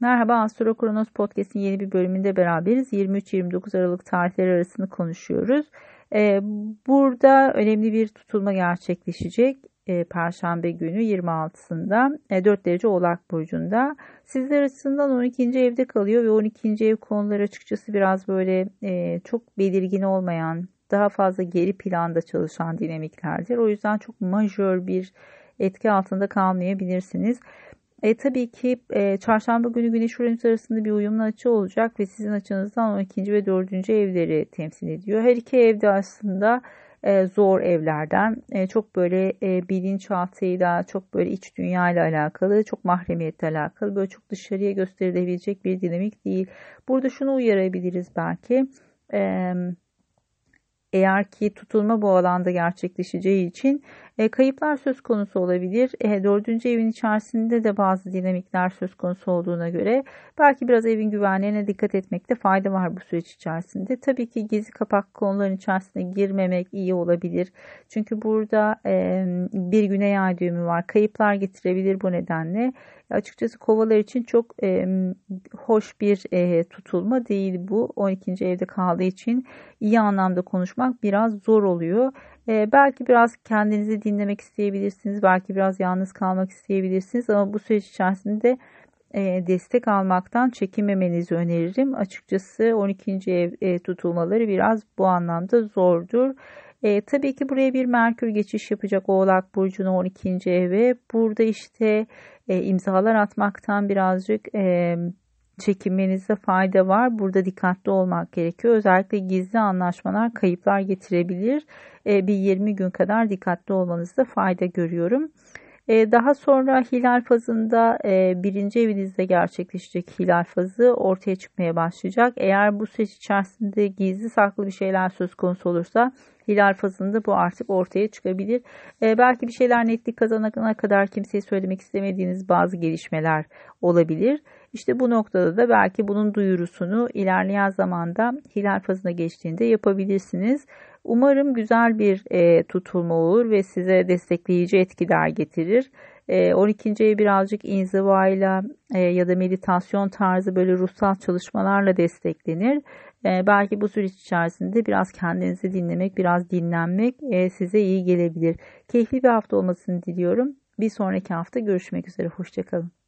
Merhaba Astro Kronos Podcast'in yeni bir bölümünde beraberiz. 23-29 Aralık tarihleri arasını konuşuyoruz. Ee, burada önemli bir tutulma gerçekleşecek. Ee, Perşembe günü 26'sında e, 4 derece Oğlak Burcu'nda. Sizler açısından 12. evde kalıyor ve 12. ev konuları açıkçası biraz böyle e, çok belirgin olmayan, daha fazla geri planda çalışan dinamiklerdir. O yüzden çok majör bir etki altında kalmayabilirsiniz. E, tabii ki e, çarşamba günü Güneş Uranüs arasında bir uyumlu açı olacak ve sizin açınızdan 12. ve 4. evleri temsil ediyor. Her iki evde aslında e, zor evlerden e, çok böyle e, bilinçaltıyla çok böyle iç dünya ile alakalı çok mahremiyetle alakalı böyle çok dışarıya gösterilebilecek bir dinamik değil. Burada şunu uyarabiliriz belki. E, eğer ki tutulma bu alanda gerçekleşeceği için e, kayıplar söz konusu olabilir. E, dördüncü evin içerisinde de bazı dinamikler söz konusu olduğuna göre belki biraz evin güvenliğine dikkat etmekte fayda var bu süreç içerisinde. Tabii ki gizli kapak konuların içerisine girmemek iyi olabilir. Çünkü burada e, bir güney ay düğümü var. Kayıplar getirebilir bu nedenle. Açıkçası kovalar için çok e, hoş bir e, tutulma değil bu. 12. evde kaldığı için iyi anlamda konuşmak biraz zor oluyor. E, belki biraz kendinizi dinlemek isteyebilirsiniz. Belki biraz yalnız kalmak isteyebilirsiniz. Ama bu süreç içerisinde e, destek almaktan çekinmemenizi öneririm. Açıkçası 12. ev e, tutulmaları biraz bu anlamda zordur. E, tabii ki buraya bir Merkür geçiş yapacak Oğlak Burcu'na 12. eve. Burada işte e, imzalar atmaktan birazcık e, çekinmenizde fayda var. Burada dikkatli olmak gerekiyor. Özellikle gizli anlaşmalar kayıplar getirebilir. E, bir 20 gün kadar dikkatli olmanızda fayda görüyorum. E, daha sonra hilal fazında e, birinci evinizde gerçekleşecek hilal fazı ortaya çıkmaya başlayacak. Eğer bu süreç içerisinde gizli saklı bir şeyler söz konusu olursa hilal fazında bu artık ortaya çıkabilir. Belki bir şeyler netlik kazanana kadar kimseye söylemek istemediğiniz bazı gelişmeler olabilir. İşte bu noktada da belki bunun duyurusunu ilerleyen zamanda hilal fazına geçtiğinde yapabilirsiniz. Umarım güzel bir e, tutulma olur ve size destekleyici etkiler getirir. E, 12. ev birazcık inzivayla e, ya da meditasyon tarzı böyle ruhsal çalışmalarla desteklenir. E, belki bu süreç içerisinde biraz kendinizi dinlemek, biraz dinlenmek e, size iyi gelebilir. Keyifli bir hafta olmasını diliyorum. Bir sonraki hafta görüşmek üzere. Hoşçakalın.